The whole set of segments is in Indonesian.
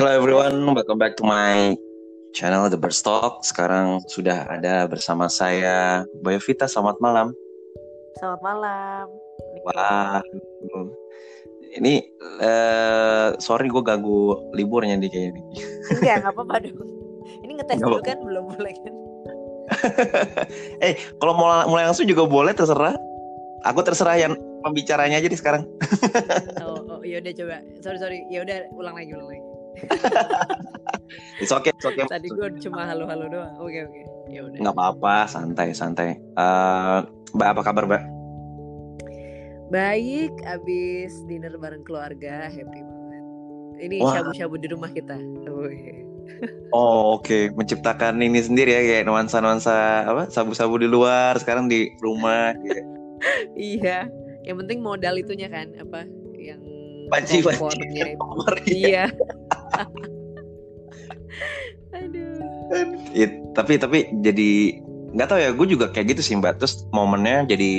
Hello everyone, welcome back to my channel The Bird Talk. Sekarang sudah ada bersama saya Bayu Vita. Selamat malam. Selamat malam. Wah, ini uh, sorry gue ganggu liburnya nih kayaknya. Enggak, nggak apa-apa dong. Ini ngetes dulu kan belum boleh kan? eh, kalau mau mulai langsung juga boleh terserah. Aku terserah yang pembicaranya aja di sekarang. oh, oh ya udah coba. Sorry sorry. Ya udah ulang lagi ulang lagi. it's okay, it's okay. Tadi gue cuma halo-halo doang. Oke okay, oke. Okay. Ya udah. Nggak apa-apa, santai santai. Uh, Mbak apa kabar, Mbak? Baik, abis dinner bareng keluarga, happy banget. Ini shabu-shabu di rumah kita. Oh, yeah. Oh oke, okay. menciptakan ini sendiri ya kayak nuansa-nuansa apa sabu-sabu di luar, sekarang di rumah. Gitu. iya, yang penting modal itunya kan apa yang panci kompornya itu. Iya. Aduh. It, tapi tapi jadi nggak tahu ya, gue juga kayak gitu sih mbak. Terus momennya jadi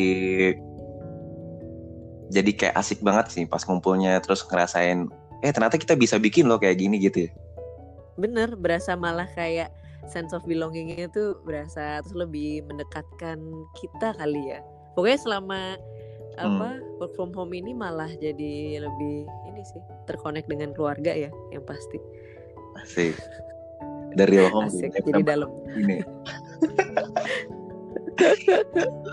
jadi kayak asik banget sih pas ngumpulnya terus ngerasain eh ternyata kita bisa bikin loh kayak gini gitu ya bener berasa malah kayak sense of belongingnya tuh berasa terus lebih mendekatkan kita kali ya pokoknya selama hmm. apa work from home ini malah jadi lebih ini sih terkonek dengan keluarga ya yang pasti. Asik. Dari home asik jadi dalam. ini.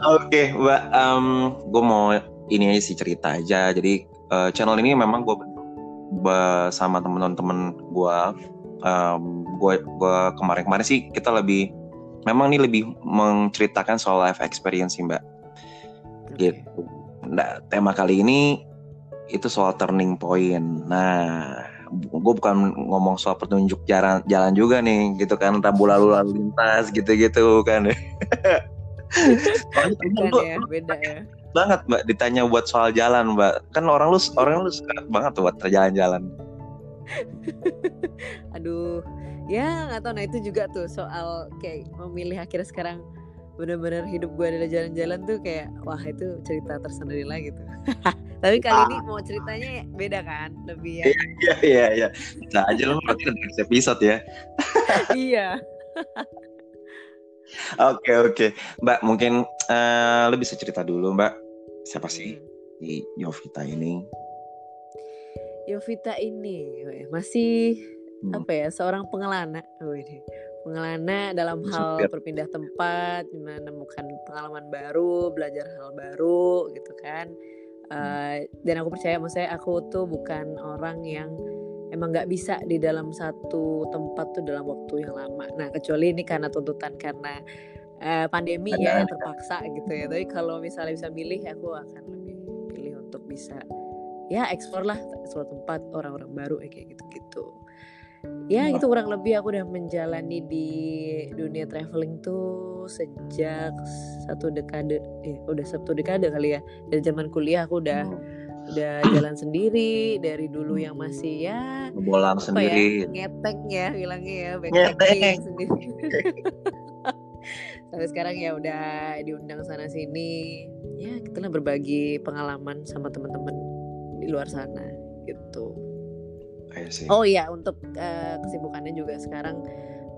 Oke, okay, Mbak, um, gue mau ini aja sih cerita aja. Jadi uh, channel ini memang gue bentuk bersama teman-teman gue um, gue gue kemarin-kemarin sih kita lebih memang ini lebih menceritakan soal life experience sih mbak. Okay. gitu. Nah, tema kali ini itu soal turning point. Nah gue bukan ngomong soal petunjuk jalan jalan juga nih gitu kan. Rambu lalu lalu lintas gitu gitu kan Bukan ya, beda ya. banget mbak ditanya buat soal jalan mbak. Kan orang lu orang lu suka banget tuh buat jalan-jalan. Aduh ya nggak tahu. Nah itu juga tuh soal kayak memilih akhirnya sekarang bener-bener hidup gue adalah jalan-jalan tuh kayak wah itu cerita tersendiri lah gitu. Tapi kali ah. ini mau ceritanya beda kan lebih ya iya iya iya bisa aja lo berarti next episode ya. Iya. Oke oke. Mbak mungkin uh, lo bisa cerita dulu mbak. Siapa sih hmm. di Yovita ini? Yovita ini masih hmm. apa ya seorang pengelana pengelana dalam hal berpindah tempat menemukan pengalaman baru belajar hal baru gitu kan. Uh, dan aku percaya maksudnya aku tuh bukan orang yang emang nggak bisa di dalam satu tempat tuh dalam waktu yang lama. Nah kecuali ini karena tuntutan karena uh, pandemi Ada. ya yang terpaksa gitu ya. Tapi kalau misalnya bisa milih aku akan lebih pilih untuk bisa ya eksplor lah suatu tempat orang-orang baru ya kayak gitu-gitu ya gitu kurang lebih aku udah menjalani di dunia traveling tuh sejak satu dekade ya udah satu dekade kali ya. Dari zaman kuliah aku udah hmm. udah jalan sendiri dari dulu yang masih ya bolang ya, sendiri. ya, ngeteng ya bilangnya ya backpacking sendiri. Sampai sekarang ya udah diundang sana sini. Ya kita lah berbagi pengalaman sama teman-teman di luar sana gitu. Oh iya untuk uh, kesibukannya juga sekarang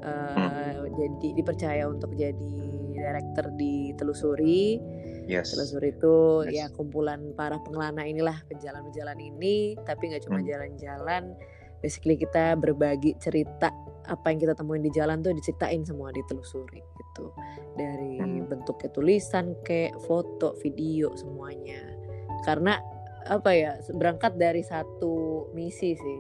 uh, hmm. jadi dipercaya untuk jadi director di Telusuri. Yes. Telusuri itu yes. ya kumpulan para pengelana inilah penjalan-penjalan ini, tapi nggak cuma hmm. jalan-jalan. Hmm. Basically kita berbagi cerita apa yang kita temuin di jalan tuh diceritain semua di Telusuri gitu. Dari hmm. bentuknya tulisan, kayak foto, video semuanya. Karena apa ya berangkat dari satu misi sih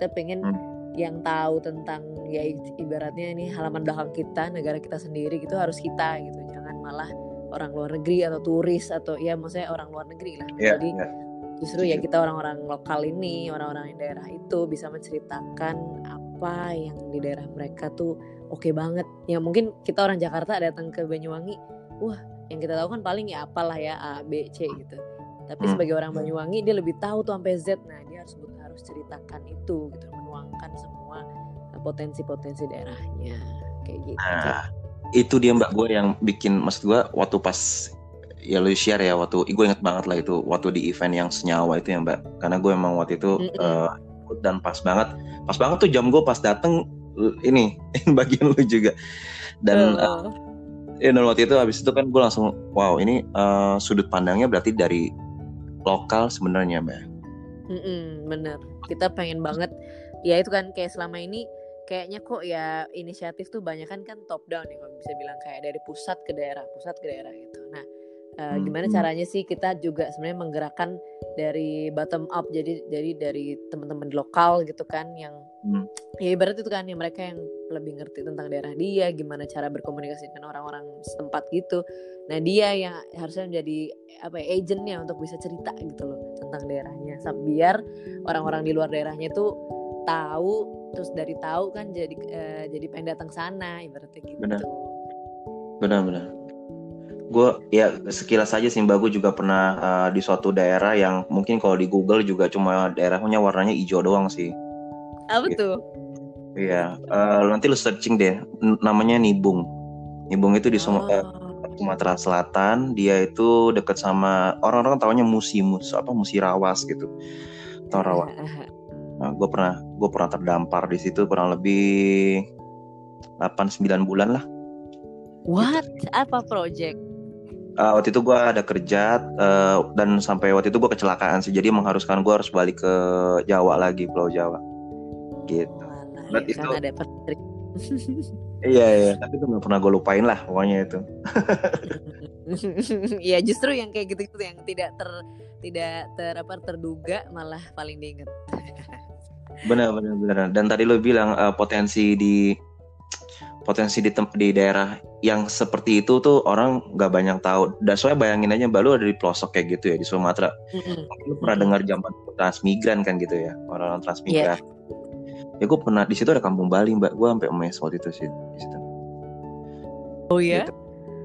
kita pengen hmm. yang tahu tentang ya ibaratnya ini halaman belakang kita negara kita sendiri gitu harus kita gitu jangan malah orang luar negeri atau turis atau ya maksudnya orang luar negeri lah yeah, jadi yeah. justru ya kita orang-orang lokal ini orang-orang di daerah itu bisa menceritakan apa yang di daerah mereka tuh oke okay banget ya mungkin kita orang Jakarta datang ke Banyuwangi wah yang kita tahu kan paling ya apalah ya A B C gitu tapi hmm. sebagai orang Banyuwangi dia lebih tahu tuh sampai Z nah dia harus harus ceritakan itu gitu menuangkan semua potensi-potensi daerahnya kayak gitu. Nah, itu dia mbak gue yang bikin maksud gue waktu pas ya lu share ya waktu gue inget banget lah itu waktu di event yang senyawa itu ya mbak. Karena gue emang waktu itu mm -hmm. uh, dan pas banget pas banget tuh jam gue pas dateng ini bagian lu juga. Dan uh, ya dan waktu itu habis itu kan gue langsung wow ini uh, sudut pandangnya berarti dari lokal sebenarnya mbak Mm-mm, bener. Kita pengen banget ya itu kan kayak selama ini kayaknya kok ya inisiatif tuh banyak kan kan top down ya kalau bisa bilang kayak dari pusat ke daerah pusat ke daerah gitu. Nah uh, gimana hmm. caranya sih kita juga sebenarnya menggerakkan dari bottom up jadi jadi dari teman-teman lokal gitu kan yang hmm. ya ibarat itu kan yang mereka yang lebih ngerti tentang daerah dia gimana cara berkomunikasi dengan orang-orang setempat gitu. Nah dia yang harusnya menjadi apa ya agentnya untuk bisa cerita gitu loh tentang daerahnya. Biar orang-orang di luar daerahnya itu tahu terus dari tahu kan jadi uh, jadi pengen datang sana ibaratnya gitu. Benar. Benar benar. Gue ya sekilas saja sih mbak. Gue juga pernah uh, di suatu daerah yang mungkin kalau di Google juga cuma daerahnya warnanya hijau doang sih. Apa gitu. tuh? Iya, uh, nanti lu searching deh, namanya Nibung. Nibung itu di oh. Sumatera Selatan, dia itu dekat sama orang-orang tahunya Musimus, apa Musirawas gitu, Torawa. Nah, gue pernah gue pernah terdampar di situ kurang lebih 8-9 bulan lah. What? Gitu. Apa project? uh, waktu itu gue ada kerja uh, dan sampai waktu itu gue kecelakaan sih jadi mengharuskan gue harus balik ke Jawa lagi Pulau Jawa gitu. Ya, itu ada iya iya tapi itu nggak pernah gue lupain lah pokoknya itu. Iya justru yang kayak gitu gitu yang tidak ter tidak ter apa terduga malah paling diinget. benar benar benar dan tadi lo bilang uh, potensi di potensi di di daerah yang seperti itu tuh orang nggak banyak tahu. Dan soalnya bayangin aja Mbak lu ada di pelosok kayak gitu ya di Sumatera. Mm-hmm. Lu pernah dengar zaman transmigran kan gitu ya orang-orang transmigran. Yeah. Ya gue pernah di situ ada kampung Bali Mbak. Gue sampai emes waktu itu sih di situ. Oh iya. Gitu.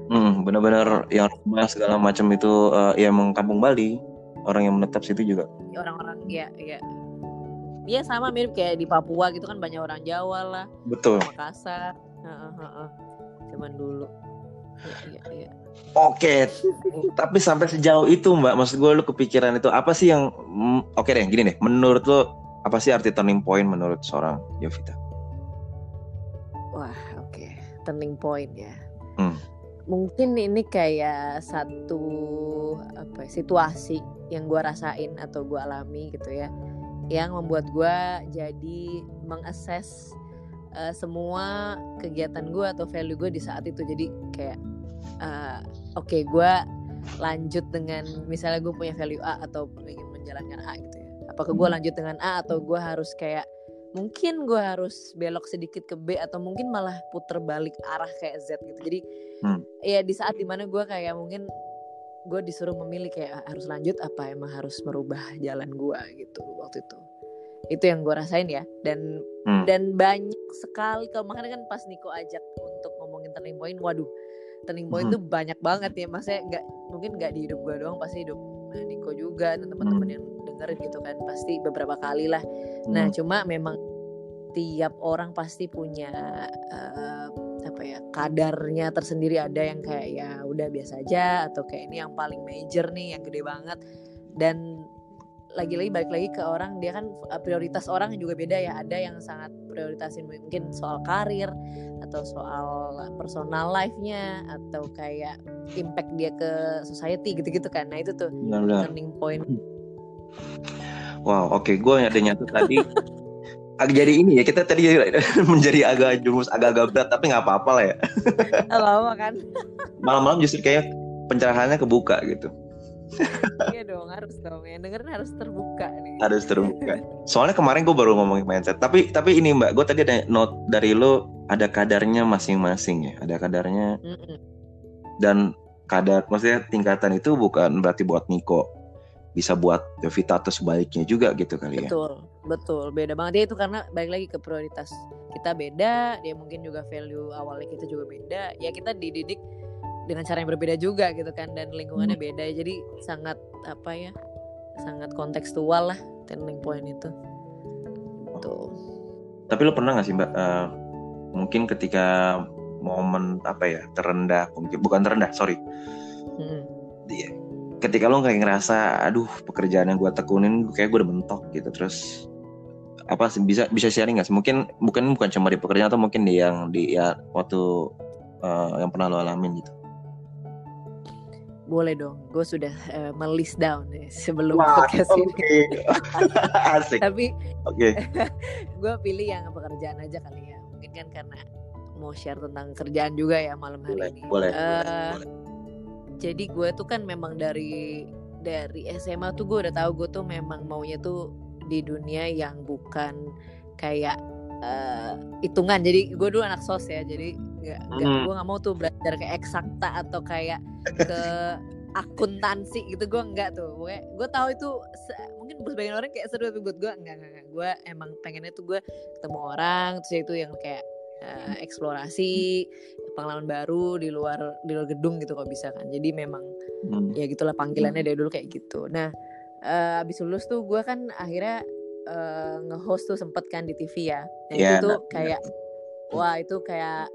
Hmm, benar-benar yang rumah segala macam itu uh, ya emang kampung Bali. Orang yang menetap situ juga. Orang-orang ya ya Iya sama mirip kayak di Papua gitu kan banyak orang Jawa lah. Betul. Makassar zaman dulu ya, ya, ya. Oke, tapi sampai sejauh itu Mbak, maksud gue lu kepikiran itu apa sih yang mm, oke okay deh, gini deh, menurut lu apa sih arti turning point menurut seorang Yovita? Wah, oke, okay. turning point ya. Hmm. Mungkin ini kayak satu apa ya, situasi yang gue rasain atau gue alami gitu ya, yang membuat gue jadi mengakses uh, semua kegiatan gue atau value gue di saat itu jadi kayak uh, oke okay, gue lanjut dengan misalnya gue punya value A atau ingin menjalankan A gitu ya apakah gue lanjut dengan A atau gue harus kayak mungkin gue harus belok sedikit ke B atau mungkin malah puter balik arah kayak Z gitu jadi hmm. ya di saat di mana gue kayak mungkin gue disuruh memilih kayak harus lanjut apa emang harus merubah jalan gue gitu waktu itu itu yang gue rasain ya dan hmm. dan banyak sekali kalau makanya kan pas Niko ajak untuk ngomongin turning point waduh turning point hmm. tuh banyak banget ya maksudnya nggak mungkin nggak di hidup gue doang pasti hidup Niko juga dan teman-teman hmm. yang dengerin gitu kan pasti beberapa kali lah nah, hmm. nah cuma memang tiap orang pasti punya uh, apa ya kadarnya tersendiri ada yang kayak ya udah biasa aja atau kayak ini yang paling major nih yang gede banget dan lagi-lagi balik lagi ke orang dia kan eh, prioritas orang juga beda ya. Ada yang sangat prioritasin mungkin soal karir atau soal personal life-nya atau kayak impact dia ke society gitu-gitu kan. Nah itu tuh Benar. turning point. Wow oke okay. gue ada nyatu tadi. Jadi ini ya kita tadi menjadi agak jumus agak-agak berat tapi nggak apa-apa lah ya. Lama kan. Malam-malam justru kayak pencerahannya kebuka gitu iya dong harus dong yang dengerin harus terbuka nih. Harus terbuka. Soalnya kemarin gue baru ngomongin mindset. Tapi tapi ini mbak gue tadi ada note dari lo ada kadarnya masing-masing ya. Ada kadarnya mm -mm. dan kadar maksudnya tingkatan itu bukan berarti buat Niko. Bisa buat Devita atau sebaliknya juga gitu kali ya. Betul betul. Beda banget. Dia itu karena balik lagi ke prioritas kita beda dia mungkin juga value awalnya kita juga beda. Ya kita dididik dengan cara yang berbeda juga gitu kan dan lingkungannya hmm. beda. Jadi sangat apa ya sangat kontekstual lah turning point itu. Tuh tapi lo pernah gak sih mbak uh, mungkin ketika momen apa ya terendah mungkin bukan terendah sorry. Hmm. Dia, ketika lo kayak ngerasa aduh pekerjaan yang gue tekunin kayak gue udah mentok gitu. Terus apa bisa bisa sharing nggak sih? Mungkin bukan bukan cuma di pekerjaan atau mungkin di yang di ya waktu uh, yang pernah lo alamin gitu boleh dong gue sudah uh, melist down ya, sebelum Wah, podcast okay. ini asik. Tapi oke. okay. gue pilih yang pekerjaan aja kali ya. Mungkin kan karena mau share tentang kerjaan juga ya malam hari boleh, ini. boleh, uh, boleh jadi gue tuh kan memang dari dari SMA tuh gue udah tahu gue tuh memang maunya tuh di dunia yang bukan kayak uh, hitungan jadi gue dulu anak sos ya jadi nggak hmm. gue nggak mau tuh belajar kayak eksakta atau kayak ke akuntansi gitu gue enggak tuh gue gue tahu itu mungkin sebagian orang kayak seru tapi buat gue enggak enggak, enggak. gue emang pengennya tuh gue ketemu orang terus itu yang kayak uh, eksplorasi pengalaman baru di luar di luar gedung gitu kalau bisa kan jadi memang hmm. ya gitulah panggilannya dari dulu kayak gitu nah uh, abis lulus tuh gue kan akhirnya uh, nge-host tuh sempet kan di TV ya. Nah yeah, itu tuh kayak wah itu kayak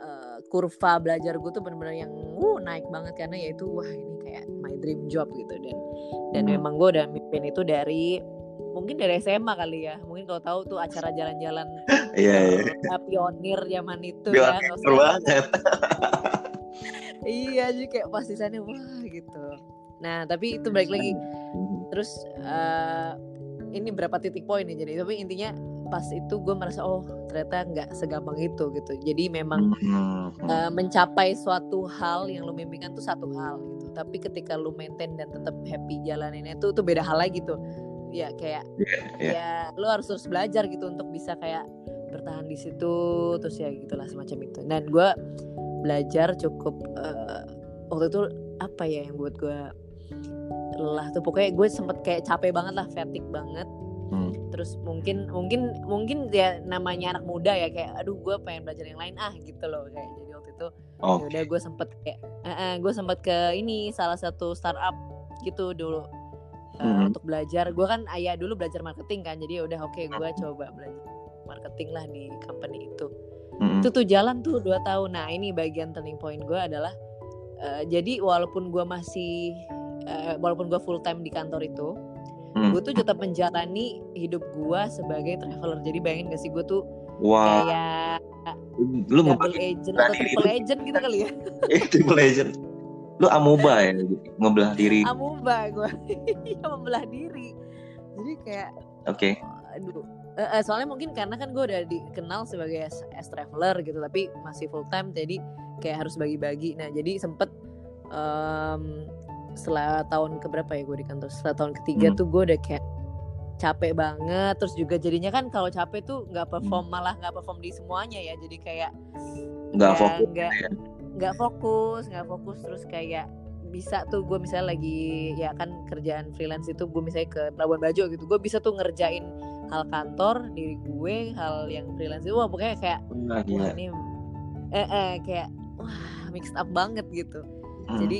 uh, kurva belajar gue tuh bener-bener yang uh, naik banget karena ya itu wah ini kayak my dream job gitu. Dan dan hmm. memang gue udah mimpin itu dari mungkin dari SMA kali ya. Mungkin kalau tahu tuh acara jalan-jalan yeah, yeah. Uh, pionir zaman itu ya banget. Iya jadi kayak pas di sana wah gitu. Nah tapi itu balik lagi. Terus uh, ini berapa titik poin nih jadi tapi intinya pas itu gue merasa oh ternyata nggak segampang itu gitu. Jadi memang uh, mencapai suatu hal yang lo mimpikan tuh satu hal gitu. Tapi ketika lo maintain dan tetap happy jalaninnya itu tuh beda hal lagi tuh. Ya kayak yeah, yeah. ya lo harus terus belajar gitu untuk bisa kayak bertahan di situ terus ya gitulah semacam itu. Dan gue belajar cukup uh, waktu itu apa ya yang buat gue lelah tuh. Pokoknya gue sempet kayak capek banget lah fatigue banget. Hmm. terus mungkin mungkin mungkin ya namanya anak muda ya kayak aduh gue pengen belajar yang lain ah gitu loh kayak. Jadi waktu itu okay. ya udah gue sempet kayak uh, uh, gue sempet ke ini salah satu startup gitu dulu uh, untuk belajar. Gue kan ayah dulu belajar marketing kan jadi ya udah oke okay, gue coba belajar marketing lah di company itu. Mm-hmm. itu tuh jalan tuh dua tahun. Nah ini bagian turning point gue adalah uh, jadi walaupun gue masih uh, walaupun gue full time di kantor itu mm. gue tuh tetap menjalani hidup gue sebagai traveler. Jadi bayangin gak sih gue tuh wow. kayak lu double agent atau triple agent gitu kali ya? Triple agent. Lu amuba ya ngebelah diri. Amuba gue iya membelah diri. Jadi kayak oke. okay. aduh. Uh, soalnya mungkin karena kan gue udah dikenal sebagai as, as traveler gitu tapi masih full time jadi kayak harus bagi-bagi. Nah jadi sempet um, setelah tahun keberapa ya gue di kantor setelah tahun ketiga hmm. tuh gue udah kayak capek banget terus juga jadinya kan kalau capek tuh nggak perform hmm. malah nggak perform di semuanya ya jadi kayak nggak ya, fokus gak, ya nggak fokus nggak fokus terus kayak bisa tuh gue misalnya lagi ya kan kerjaan freelance itu gue misalnya ke Labuan Bajo gitu gue bisa tuh ngerjain hal kantor diri gue hal yang freelance itu wah pokoknya kayak nah, wah ini eh, eh kayak wah mixed up banget gitu hmm. jadi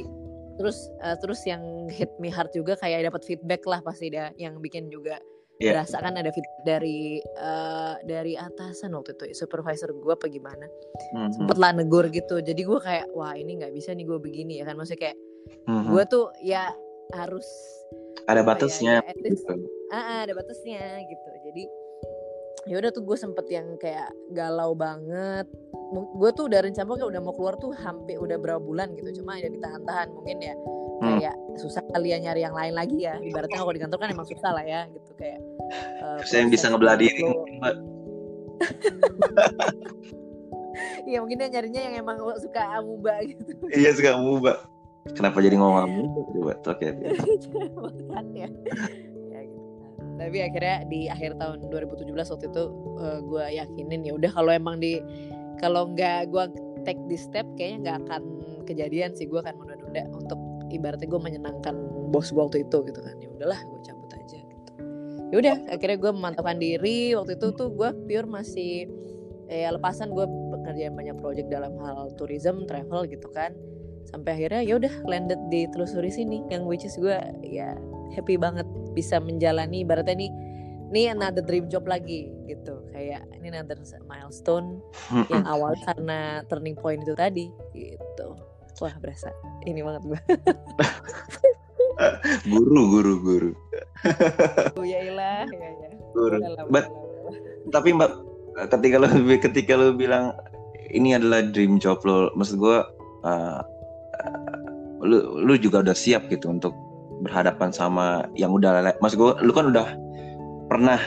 terus uh, terus yang hit me hard juga kayak dapat feedback lah pasti dia yang bikin juga yeah. berasa kan ada fit dari uh, dari atasan waktu itu supervisor gue apa gimana mm-hmm. sempet lah negur gitu jadi gue kayak wah ini nggak bisa nih gue begini ya kan maksudnya kayak mm-hmm. gue tuh ya harus ada ya, batasnya ya, ya, gitu. ah, ada batasnya gitu jadi ya udah tuh gue sempet yang kayak galau banget gue tuh udah rencana kayak udah mau keluar tuh hampir udah berapa bulan gitu cuma ya ditahan-tahan mungkin ya hmm. kayak susah kalian nyari yang lain lagi ya ibaratnya kalau di kantor kan emang susah lah ya gitu kayak uh, saya yang bisa ngebelah diri Iya mungkin dia nyarinya yang emang suka amuba gitu. Iya suka amuba. Kenapa jadi ngomong amuba coba? Oke. Kan ya. ya gitu. Tapi akhirnya di akhir tahun 2017 waktu itu uh, eh, gue yakinin ya udah kalau emang di kalau nggak gue take this step kayaknya nggak akan kejadian sih. Gue akan menunda-nunda untuk ibaratnya gue menyenangkan bos gue waktu itu gitu kan. Ya udahlah gue cabut aja gitu. Ya udah akhirnya gue memantapkan diri. Waktu itu tuh gue pure masih ya lepasan. Gue pekerjaan banyak project dalam hal tourism travel gitu kan. Sampai akhirnya ya udah landed di telusuri sini. Yang which is gue ya happy banget bisa menjalani. Ibaratnya nih ini another dream job lagi gitu kayak ini another milestone yang awal karena turning point itu tadi gitu. Wah berasa ini banget gue guru guru guru. Oh ya ilah ya ya. Guru. But, tapi mbak ketika lo ketika lo bilang ini adalah dream job lo, maksud gue uh, lu lu juga udah siap gitu untuk berhadapan sama yang udah maksud gue lu kan udah pernah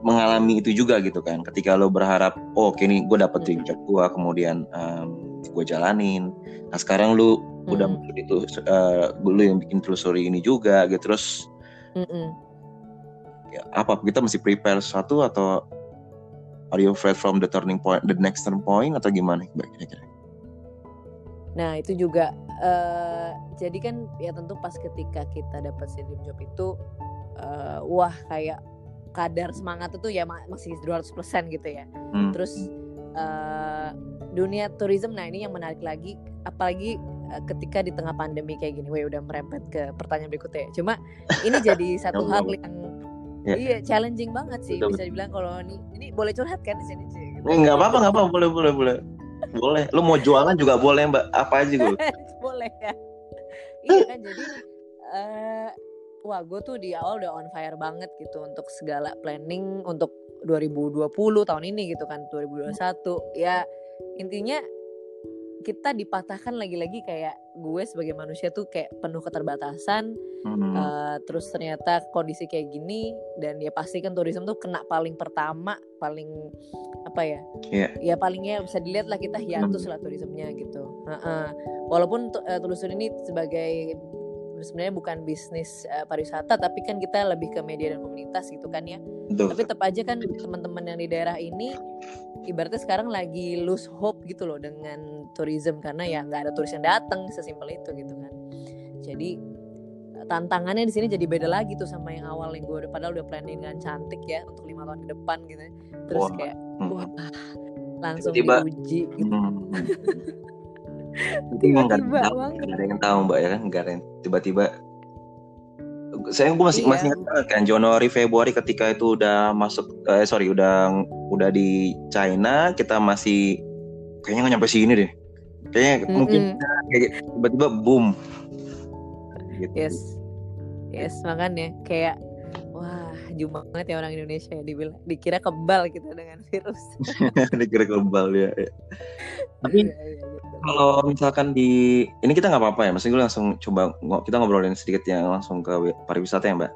mengalami itu juga gitu kan. Ketika lo berharap oh oke nih gue dapet dream job gue kemudian um, gue jalanin. Nah sekarang lu hmm. udah itu uh, lu yang bikin telusuri ini juga gitu terus mm Ya, apa kita mesti prepare sesuatu atau are you afraid from the turning point the next turning point atau gimana kira-kira? Nah itu juga uh, jadi kan ya tentu pas ketika kita dapat dream job itu uh, wah kayak kadar semangat itu ya masih 200% gitu ya. Hmm. Terus uh, dunia tourism nah ini yang menarik lagi apalagi uh, ketika di tengah pandemi kayak gini. Wah, udah merempet ke pertanyaan berikutnya. Cuma ini jadi satu hal yang ya. iya challenging banget sih Betul. bisa dibilang kalau ini ini boleh curhat kan di sini sih. Gitu. Enggak apa-apa, enggak apa-apa, boleh boleh boleh. Boleh. Lu mau jualan juga boleh, Mbak. Apa aja gue. boleh ya. Iya kan jadi uh, wah gue tuh di awal udah on fire banget gitu untuk segala planning untuk 2020 tahun ini gitu kan 2021 ya intinya kita dipatahkan lagi-lagi kayak gue sebagai manusia tuh kayak penuh keterbatasan hmm. uh, terus ternyata kondisi kayak gini dan ya pasti kan turisme tuh kena paling pertama paling apa ya yeah. ya palingnya bisa dilihat lah kita hiatus hmm. lah turismenya gitu uh -uh. walaupun uh, telusur ini sebagai sebenarnya bukan bisnis uh, pariwisata tapi kan kita lebih ke media dan komunitas gitu kan ya Betul. tapi tetap aja kan teman-teman yang di daerah ini ibaratnya sekarang lagi lose hope gitu loh dengan tourism karena ya nggak ada turis yang datang sesimpel itu gitu kan jadi tantangannya di sini jadi beda lagi tuh sama yang awal yang gue udah padahal udah planning dengan cantik ya untuk lima tahun ke depan gitu terus wah. kayak hmm. wah langsung Tiba. diuji gitu. Hmm. tiba-tiba banget ada yang tahu mbak ya kan gak ada yang tiba-tiba saya gue masih iya. masih ingat kan Januari Februari ketika itu udah masuk eh sorry udah udah di China kita masih kayaknya nggak nyampe sini deh kayaknya mm -hmm. mungkin kayak tiba-tiba boom gitu. yes yes makanya kayak jumlah banget ya orang Indonesia ya dibilang dikira kebal kita dengan virus dikira kebal ya, ya. tapi iya, iya, iya kalau misalkan di ini kita nggak apa-apa ya, maksudnya gue langsung coba kita ngobrolin sedikit ya langsung ke pariwisata ya mbak.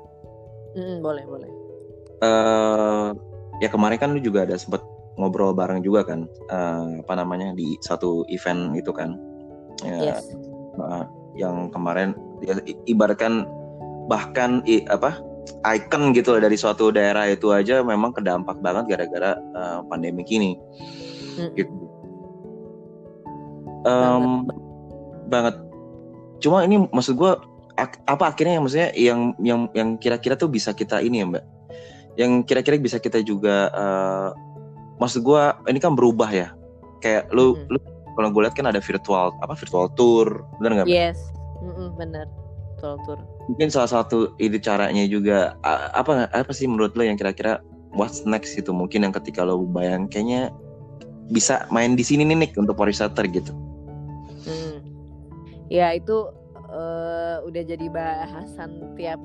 Mm, boleh boleh. Uh, ya kemarin kan lu juga ada sempet ngobrol bareng juga kan, uh, apa namanya di satu event itu kan. Ya, yes. Uh, yang kemarin ya, ibaratkan bahkan i, apa icon gitu dari suatu daerah itu aja memang kedampak banget gara-gara uh, pandemi kini. Mm. Gitu um, banget. banget cuma ini maksud gue apa akhirnya yang maksudnya yang yang yang kira-kira tuh bisa kita ini ya mbak yang kira-kira bisa kita juga uh, maksud gue ini kan berubah ya kayak lu mm. lu kalau gue lihat kan ada virtual apa virtual tour benar nggak yes mm -mm, benar virtual tour. Mungkin salah satu ide caranya juga apa apa sih menurut lo yang kira-kira what's next itu mungkin yang ketika lo bayang kayaknya bisa main di sini nih Nick untuk pariwisata gitu. Ya itu uh, udah jadi bahasan tiap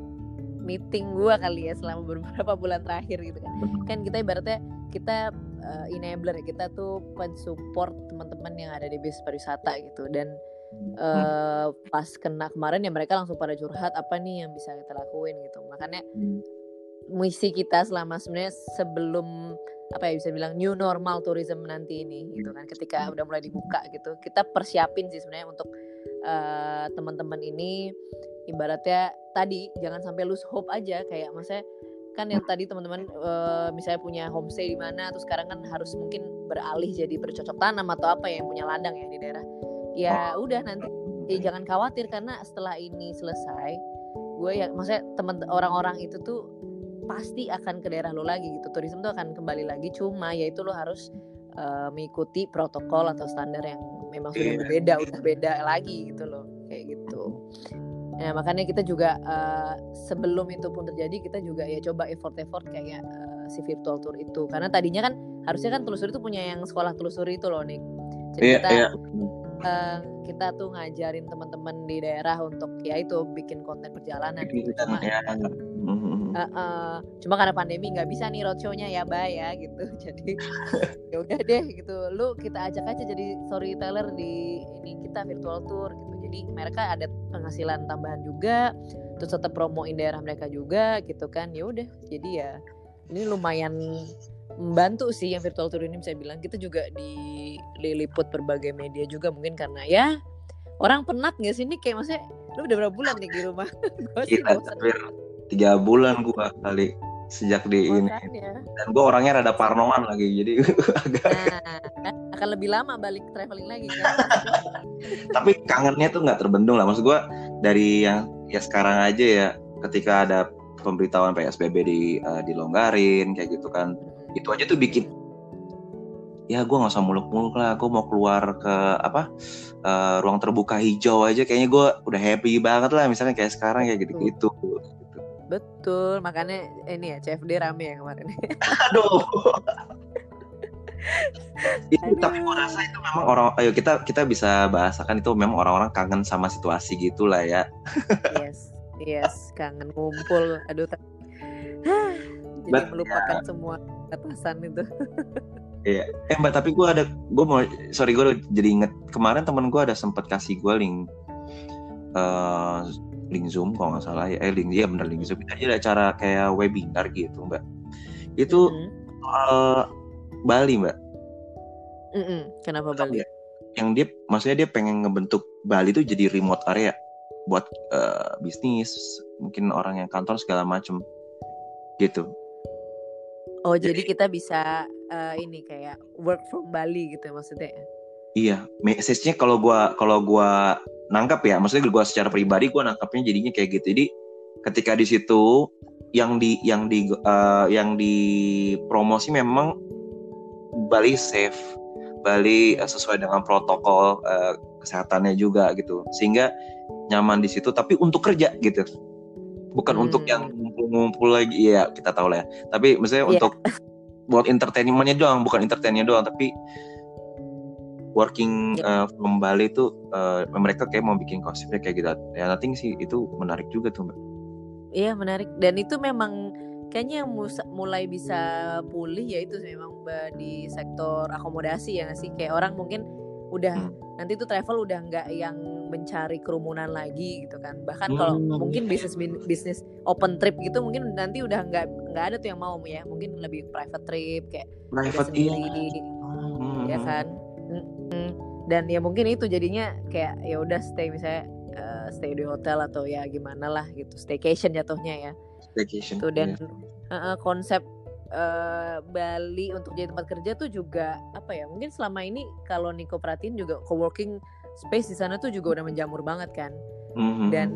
meeting gue kali ya selama beberapa bulan terakhir gitu kan. Kan kita ibaratnya kita uh, enabler kita tuh pensupport teman-teman yang ada di bisnis pariwisata gitu. Dan uh, pas kena kemarin ya mereka langsung pada curhat apa nih yang bisa kita lakuin? Gitu. Makanya hmm. misi kita selama sebenarnya sebelum apa ya bisa bilang new normal tourism nanti ini gitu kan ketika udah mulai dibuka gitu kita persiapin sih sebenarnya untuk uh, teman-teman ini ibaratnya tadi jangan sampai lose hope aja kayak maksudnya kan yang tadi teman-teman uh, misalnya punya homestay di mana terus sekarang kan harus mungkin beralih jadi bercocok tanam atau apa ya yang punya ladang ya di daerah ya udah nanti. Ya jangan khawatir karena setelah ini selesai gue ya maksudnya teman orang-orang itu tuh pasti akan ke daerah lo lagi gitu. Turisme tuh akan kembali lagi. Cuma yaitu lo harus uh, mengikuti protokol atau standar yang memang sudah yeah. berbeda udah beda lagi gitu loh. Kayak gitu. Nah makanya kita juga uh, sebelum itu pun terjadi kita juga ya coba effort-effort kayak uh, si virtual tour itu. Karena tadinya kan harusnya kan telusuri itu punya yang sekolah telusuri itu loh nih jadi yeah, kita yeah. Uh, kita tuh ngajarin teman-teman di daerah untuk ya itu bikin konten perjalanan gitu. ya. Hmm. Uh, uh, cuma karena pandemi nggak bisa nih roadshow-nya ya, bye ya gitu. Jadi ya udah deh gitu. Lu kita ajak aja jadi storyteller di ini kita virtual tour gitu. Jadi mereka ada penghasilan tambahan juga, terus tetap promoin daerah mereka juga gitu kan. Ya udah. Jadi ya ini lumayan membantu sih yang virtual tour ini bisa bilang. Kita juga diliput berbagai media juga mungkin karena ya orang penat nggak sih? Ini kayak maksudnya lu udah berapa bulan nih di rumah? Gue sih bosan hampir tiga bulan gua kali sejak di ini. Makanya. dan gue orangnya rada parnoan lagi jadi agak nah kan akan lebih lama balik traveling lagi kan? Tapi kangennya tuh nggak terbendung lah. Maksud gue dari yang ya sekarang aja ya ketika ada pemberitahuan PSBB di eh, dilonggarin kayak gitu kan itu aja tuh bikin ya gue nggak usah muluk-muluk lah. Gue mau keluar ke apa eh, ruang terbuka hijau aja. Kayaknya gue udah happy banget lah misalnya kayak sekarang kayak gitu-gitu. Betul. Makanya ini ya CFD rame ya kemarin. Aduh. Itu Aduh. tapi gue rasa itu memang orang ayo kita kita bisa bahasakan itu memang orang-orang kangen sama situasi gitulah ya. Yes yes. Kangen ngumpul. Aduh tapi jadi But, melupakan semua batasan itu. Eh mbak tapi gue ada gue mau sorry gue jadi inget. Kemarin temen gue ada sempat kasih gue link eh link zoom kalau nggak salah ya. Eh link dia bener link zoom. Jadi ada acara kayak webinar gitu mbak. Itu Mm-mm. soal Bali mbak. Mm-mm. kenapa Bali? ya? yang dia maksudnya dia pengen ngebentuk Bali itu jadi remote area buat eh, bisnis mungkin orang yang kantor segala macem gitu oh jadi kita bisa eh, ini kayak work from Bali gitu maksudnya Iya, message-nya kalau gua kalau gua nangkap ya, maksudnya gua secara pribadi gua nangkapnya jadinya kayak gitu. Jadi ketika di situ yang di yang di eh, yang di promosi memang Bali safe, Bali eh, sesuai dengan protokol eh, kesehatannya juga gitu, sehingga nyaman di situ. Tapi untuk kerja gitu, bukan Hmm. untuk yang ngumpul-ngumpul lagi. Iya kita tahu lah ya. Tapi maksudnya Iya. untuk buat entertainmentnya doang, bukan entertainnya doang, tapi working Iya. uh, from Bali itu uh, mereka kayak mau bikin konsepnya kayak gitu. Ya nothing sih itu menarik juga tuh mbak. Iya menarik dan itu memang kayaknya yang mulai bisa pulih ya itu memang Mbak, di sektor akomodasi ya nggak sih kayak orang mungkin udah Hmm. nanti tuh travel udah nggak yang mencari kerumunan lagi gitu kan bahkan kalau Hmm. mungkin bisnis bisnis open trip gitu mungkin nanti udah nggak nggak ada tuh yang mau ya mungkin lebih private trip kayak Private iya. sendiri Hmm, ya kan dan ya mungkin itu jadinya kayak ya udah stay misalnya eh, stay di hotel atau ya gimana lah gitu staycation jatuhnya ya Staycation. tuh dan Iya. eh, eh, konsep eh, Bali untuk jadi tempat kerja tuh juga apa ya mungkin selama ini kalau Niko perhatiin juga coworking space di sana tuh juga udah menjamur banget kan. Hmm, hmm, dan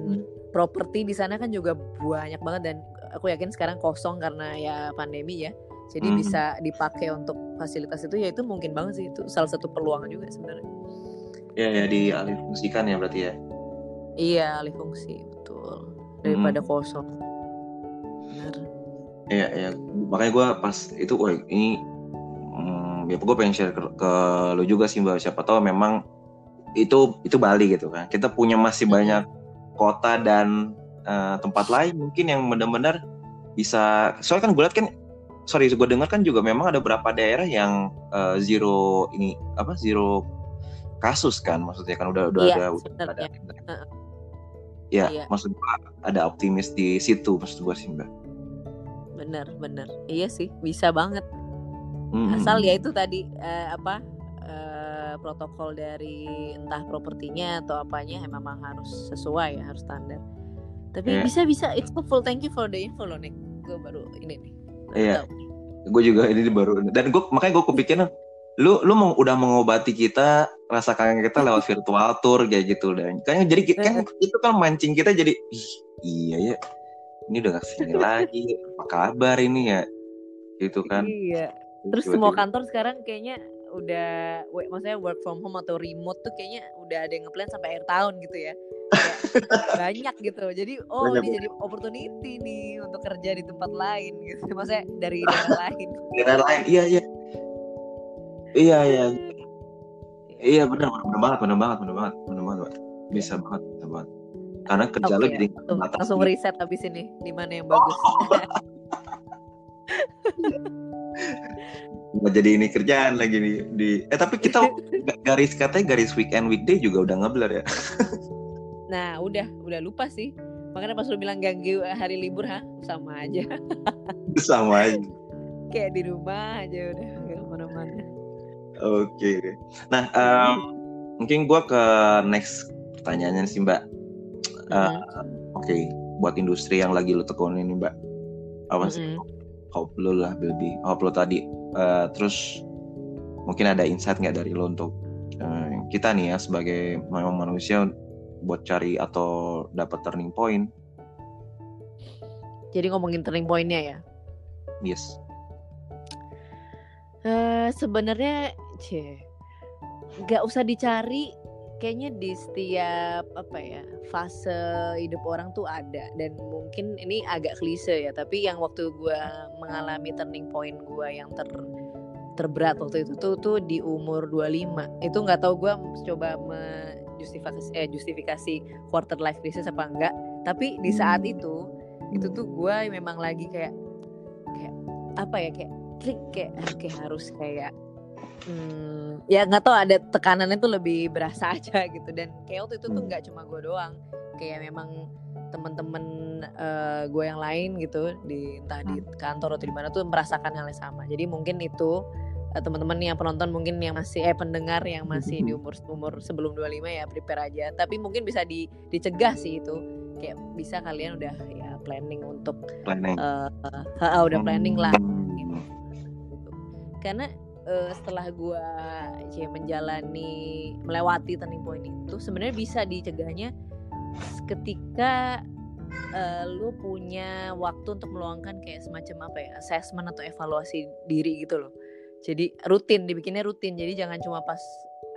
properti di sana kan juga banyak banget dan aku yakin sekarang kosong karena ya pandemi ya. Jadi Mhm. bisa dipakai untuk fasilitas itu ya itu mungkin banget sih itu salah satu peluang juga sebenarnya. Ya ya dialih fungsikan ya berarti ya. iya alih fungsi betul. Daripada Mhm. kosong. Benar Iya ya makanya gue pas itu wah ini hmm, ya gue pengen share ke, ke lu juga sih mbak. Siapa tahu memang itu itu Bali gitu kan. Kita punya masih Mhm. banyak kota dan eh, tempat lain mungkin yang benar-benar bisa soalnya kan gue lihat kan sorry gue dengar kan juga memang ada beberapa daerah yang eh, zero ini apa zero kasus kan maksudnya kan udah udah Iya, ada udah ada. Ya Iya. maksud gue ada optimis di situ maksud gue sih mbak benar benar iya sih bisa banget. Mm-mm. asal ya itu tadi eh, apa eh, protokol dari entah propertinya atau apanya emang memang harus sesuai ya harus standar. Tapi Iya. bisa bisa. It's full. Thank you for the info loh nih gue baru ini nih Iya. tahu. gue juga ini baru dan gue makanya gue kepikiran lu lu mau udah mengobati kita rasa kangen kita lewat virtual tour kayak gitu dan. Kayaknya jadi kan itu kan mancing kita jadi Ih, iya ya ini udah ke sini lagi apa kabar ini ya? Gitu kan. Iya. Terus semua Tiba-tiba. kantor sekarang kayaknya udah we- maksudnya work from home atau remote tuh kayaknya udah ada yang ngeplan sampai akhir tahun gitu ya. Banyak gitu. Jadi oh Banyak, ini jadi opportunity nih untuk kerja di tempat lain gitu. Maksudnya dari daerah lain. Daerah lain. Iya iya. Iya iya. Iya benar benar banget benar banget benar banget benar banget bisa banget bisa banget karena kerja Oke, lo jadi langsung, terbatas langsung riset habis ini di mana yang bagus. nggak jadi ini kerjaan lagi di, di eh tapi kita ga- garis katanya garis weekend weekday juga udah ngeblur ya nah, udah, udah lupa sih. Makanya pas lu bilang ganggu hari libur, ha, sama aja. sama aja Kayak di rumah aja udah gak ke mana-mana. oke nah em, mungkin gua ke next pertanyaannya sih mbak Mm-mm. oke buat industri yang lagi lu tekunin ini mbak apa sih Mm-mm. hope lu lah lebih hope lu tadi Eh, terus mungkin ada insight nggak dari lo untuk eh, kita nih ya sebagai memang manusia buat cari atau dapat turning point Jadi ngomongin turning point-nya ya. yes Eh sebenarnya cie nggak usah dicari kayaknya di setiap apa ya fase hidup orang tuh ada. Dan mungkin ini agak klise ya tapi yang waktu gua mengalami turning point gua yang ter terberat waktu itu tuh tuh di umur 25 itu nggak tahu gua coba menjustifikasi eh justifikasi quarter life crisis apa enggak. Tapi di saat itu itu tuh gua memang lagi kayak kayak apa ya kayak klik kayak "Ah, kayak harus kayak hmm, ya nggak tahu ada tekanannya tuh lebih berasa aja gitu. Dan kayak waktu itu tuh Hmm. nggak cuma gue doang. Kayak memang teman-teman eh, gue yang lain gitu di entah di kantor atau di mana tuh merasakan hal yang sama. Jadi mungkin itu eh, teman-teman yang penonton mungkin yang masih eh pendengar yang masih di umur umur sebelum 25 ya prepare aja. Tapi mungkin bisa di, dicegah sih itu. Kayak bisa kalian udah ya planning untuk planning. eh eh, udah planning lah Hmm. gitu. Karena eh, setelah gua cie menjalani melewati turning point itu sebenarnya bisa dicegahnya ketika eh, lu punya waktu untuk meluangkan kayak semacam apa ya assessment atau evaluasi diri gitu loh. Jadi rutin dibikinnya rutin. Jadi jangan cuma pas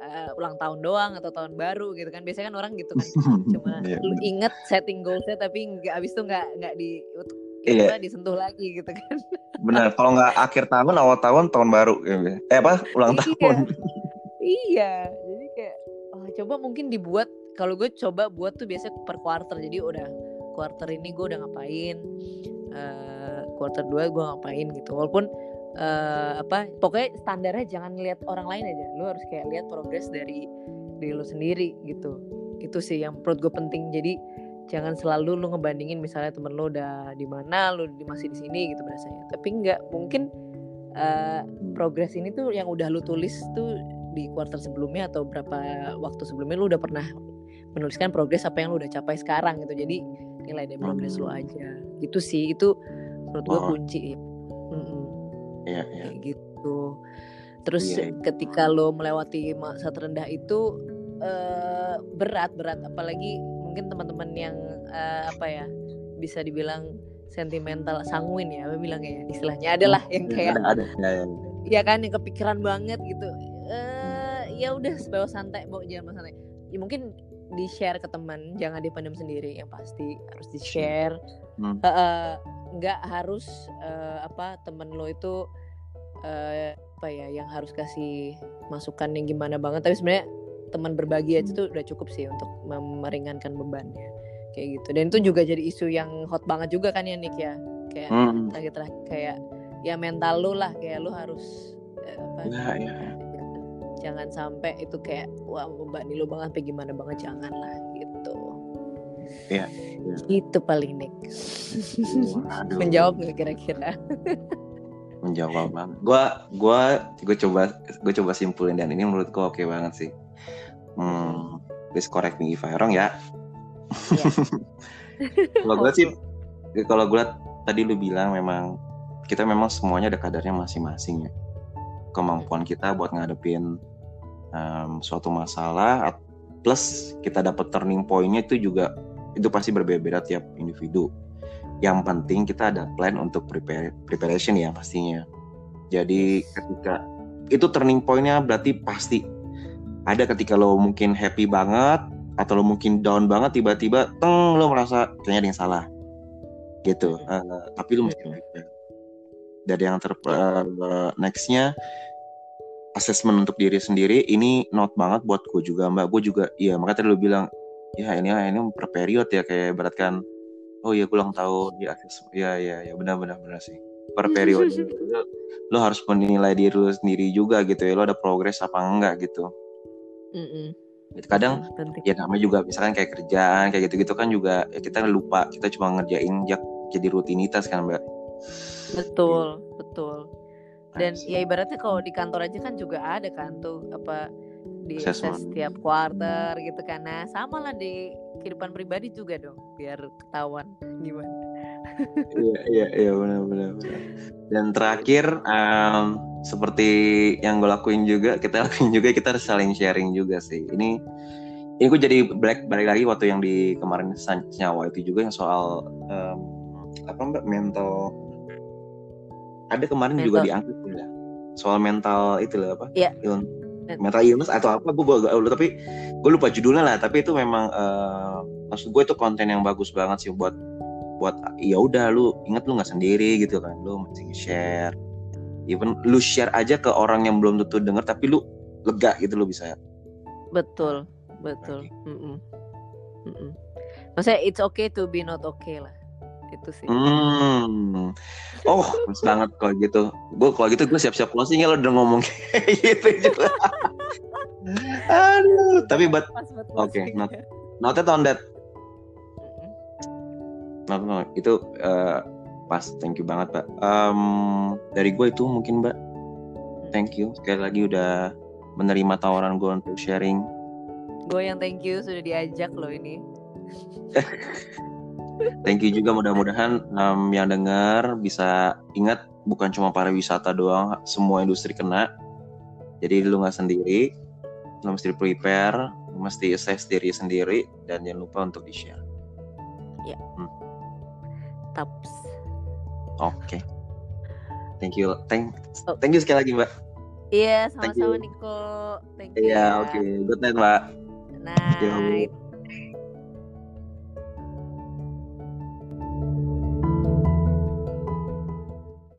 eh, ulang tahun doang atau tahun baru gitu kan. Biasanya kan orang gitu kan cuma Iya, lu bener. inget setting goalsnya tapi nggak abis itu nggak nggak di Iya. apa, disentuh lagi gitu kan. benar kalau nggak akhir tahun awal tahun tahun baru ya. eh apa ulang Iya. tahun Iya, jadi kayak oh, coba mungkin dibuat kalau gue coba buat tuh biasanya per quarter. Jadi udah quarter ini gue udah ngapain, eh quarter 2 gue ngapain gitu. Walaupun eh apa pokoknya standarnya jangan lihat orang lain aja. Lu harus kayak lihat progres dari diri lu sendiri gitu. Itu sih yang menurut gue penting. Jadi jangan selalu lu ngebandingin misalnya temen lu udah di mana, lu masih di sini gitu berasanya. Tapi enggak mungkin eh progres ini tuh yang udah lu tulis tuh di quarter sebelumnya atau berapa waktu sebelumnya lu udah pernah menuliskan progres apa yang lu udah capai sekarang gitu. Jadi nilai dari progres lu aja. Gitu sih itu menurut gue Oh. kunci Mm-mm, iya iya. Kayak gitu. Terus Iya. ketika lo melewati masa terendah itu eh, berat berat. Apalagi mungkin teman-teman yang eh, apa ya bisa dibilang sentimental sanguin ya apa bilangnya ya istilahnya adalah yang kayak ada ada ya, ya. ya kan yang kepikiran banget gitu eh ya udah bawa santai bawa jangan bawa santai ya mungkin di share ke teman jangan dipendam sendiri yang pasti harus di share Hmm. nggak harus eh, apa temen lo itu eh, apa ya yang harus kasih masukan yang gimana banget tapi sebenarnya teman berbagi aja tuh udah cukup sih untuk meringankan bebannya kayak gitu dan itu juga jadi isu yang hot banget juga kan ya Nick ya kayak Hmm. terakhir-terakhir kayak ya mental lu lah kayak lu harus eh, apa Ya, ya. jangan, jangan sampai itu kayak wah membebani lu banget apa gimana banget jangan lah gitu Iya, itu paling Nick Waduh. menjawab nggak kira-kira menjawab banget. Gua gua gue coba gue coba simpulin dan ini menurut gua oke banget sih. Hmm, please correct me if I wrong ya. Iya. kalau gue sih kalau gue tadi lu bilang memang kita memang semuanya ada kadarnya masing-masing ya. Kemampuan kita buat ngadepin em, suatu masalah plus kita dapat turning point-nya itu juga itu pasti berbeda-beda tiap individu. Yang penting kita ada plan untuk prepare preparation ya pastinya. Jadi ketika itu turning point-nya berarti pasti ada ketika lo mungkin happy banget atau lo mungkin down banget tiba-tiba teng lo merasa kayaknya ada yang salah. Gitu. Eh, tapi lo mesti. Dari yang ter eh, nextnya assessment untuk diri sendiri ini not banget buat gue juga mbak. Gue juga iya makanya tadi lo bilang ya ini ini per period ya kayak beratkan oh iya ulang tahun di akses ya ya ya benar benar benar sih. Per periode lo, lo harus menilai diri lo sendiri juga gitu ya lo ada progres apa enggak gitu Mm -mm. kadang Penting. ya namanya juga misalkan kayak kerjaan kayak gitu-gitu kan juga ya kita lupa kita cuma ngerjain jak jadi rutinitas kan mbak Betul, betul. Dan Nice. ya ibaratnya kalau di kantor aja kan juga ada kan tuh apa di setiap quarter gitu kan. Nah, sama lah di kehidupan pribadi juga dong biar ketahuan gimana. Iya iya iya benar benar. benar. Dan terakhir em, seperti yang gue lakuin juga kita lakuin juga kita harus saling sharing juga sih. Ini ini gue jadi black balik lagi waktu yang di kemarin senyawa itu juga yang soal em, apa mbak mental ada kemarin juga Mental. diangkat ya soal mental itu loh apa Iya. Ill- Men- mental illness atau apa gue gak lupa tapi gue lupa judulnya lah tapi itu memang eh, maksud gue itu konten yang bagus banget sih buat buat ya udah lu inget lu nggak sendiri gitu kan lu mesti share even lu share aja ke orang yang belum tentu denger tapi lu lega gitu lu bisa Betul, betul. Maksudnya it's okay to be not okay lah. Itu sih. hmm oh banget kalau gitu gue kalau gitu gue siap-siap closing ya lo udah ngomong kayak gitu juga aduh tapi buat Oke, closing. not- noted on that. No, no, itu eh, pas. Thank you banget, Mbak. Em, dari gue itu mungkin, Mbak. Thank you sekali lagi udah menerima tawaran gue untuk sharing. Gue yang thank you sudah diajak loh ini. Thank you juga mudah-mudahan em, yang dengar bisa ingat bukan cuma pariwisata doang, semua industri kena. Jadi lu nggak sendiri, lu mesti prepare, lu mesti assess diri sendiri, dan jangan lupa untuk di-share. Taps. Oke. Thank you, thank, Oh. thank you sekali lagi, Mbak. Iya, you. sama-sama Niko. Thank you. Iya, ya. oke. Good night, Mbak. Night.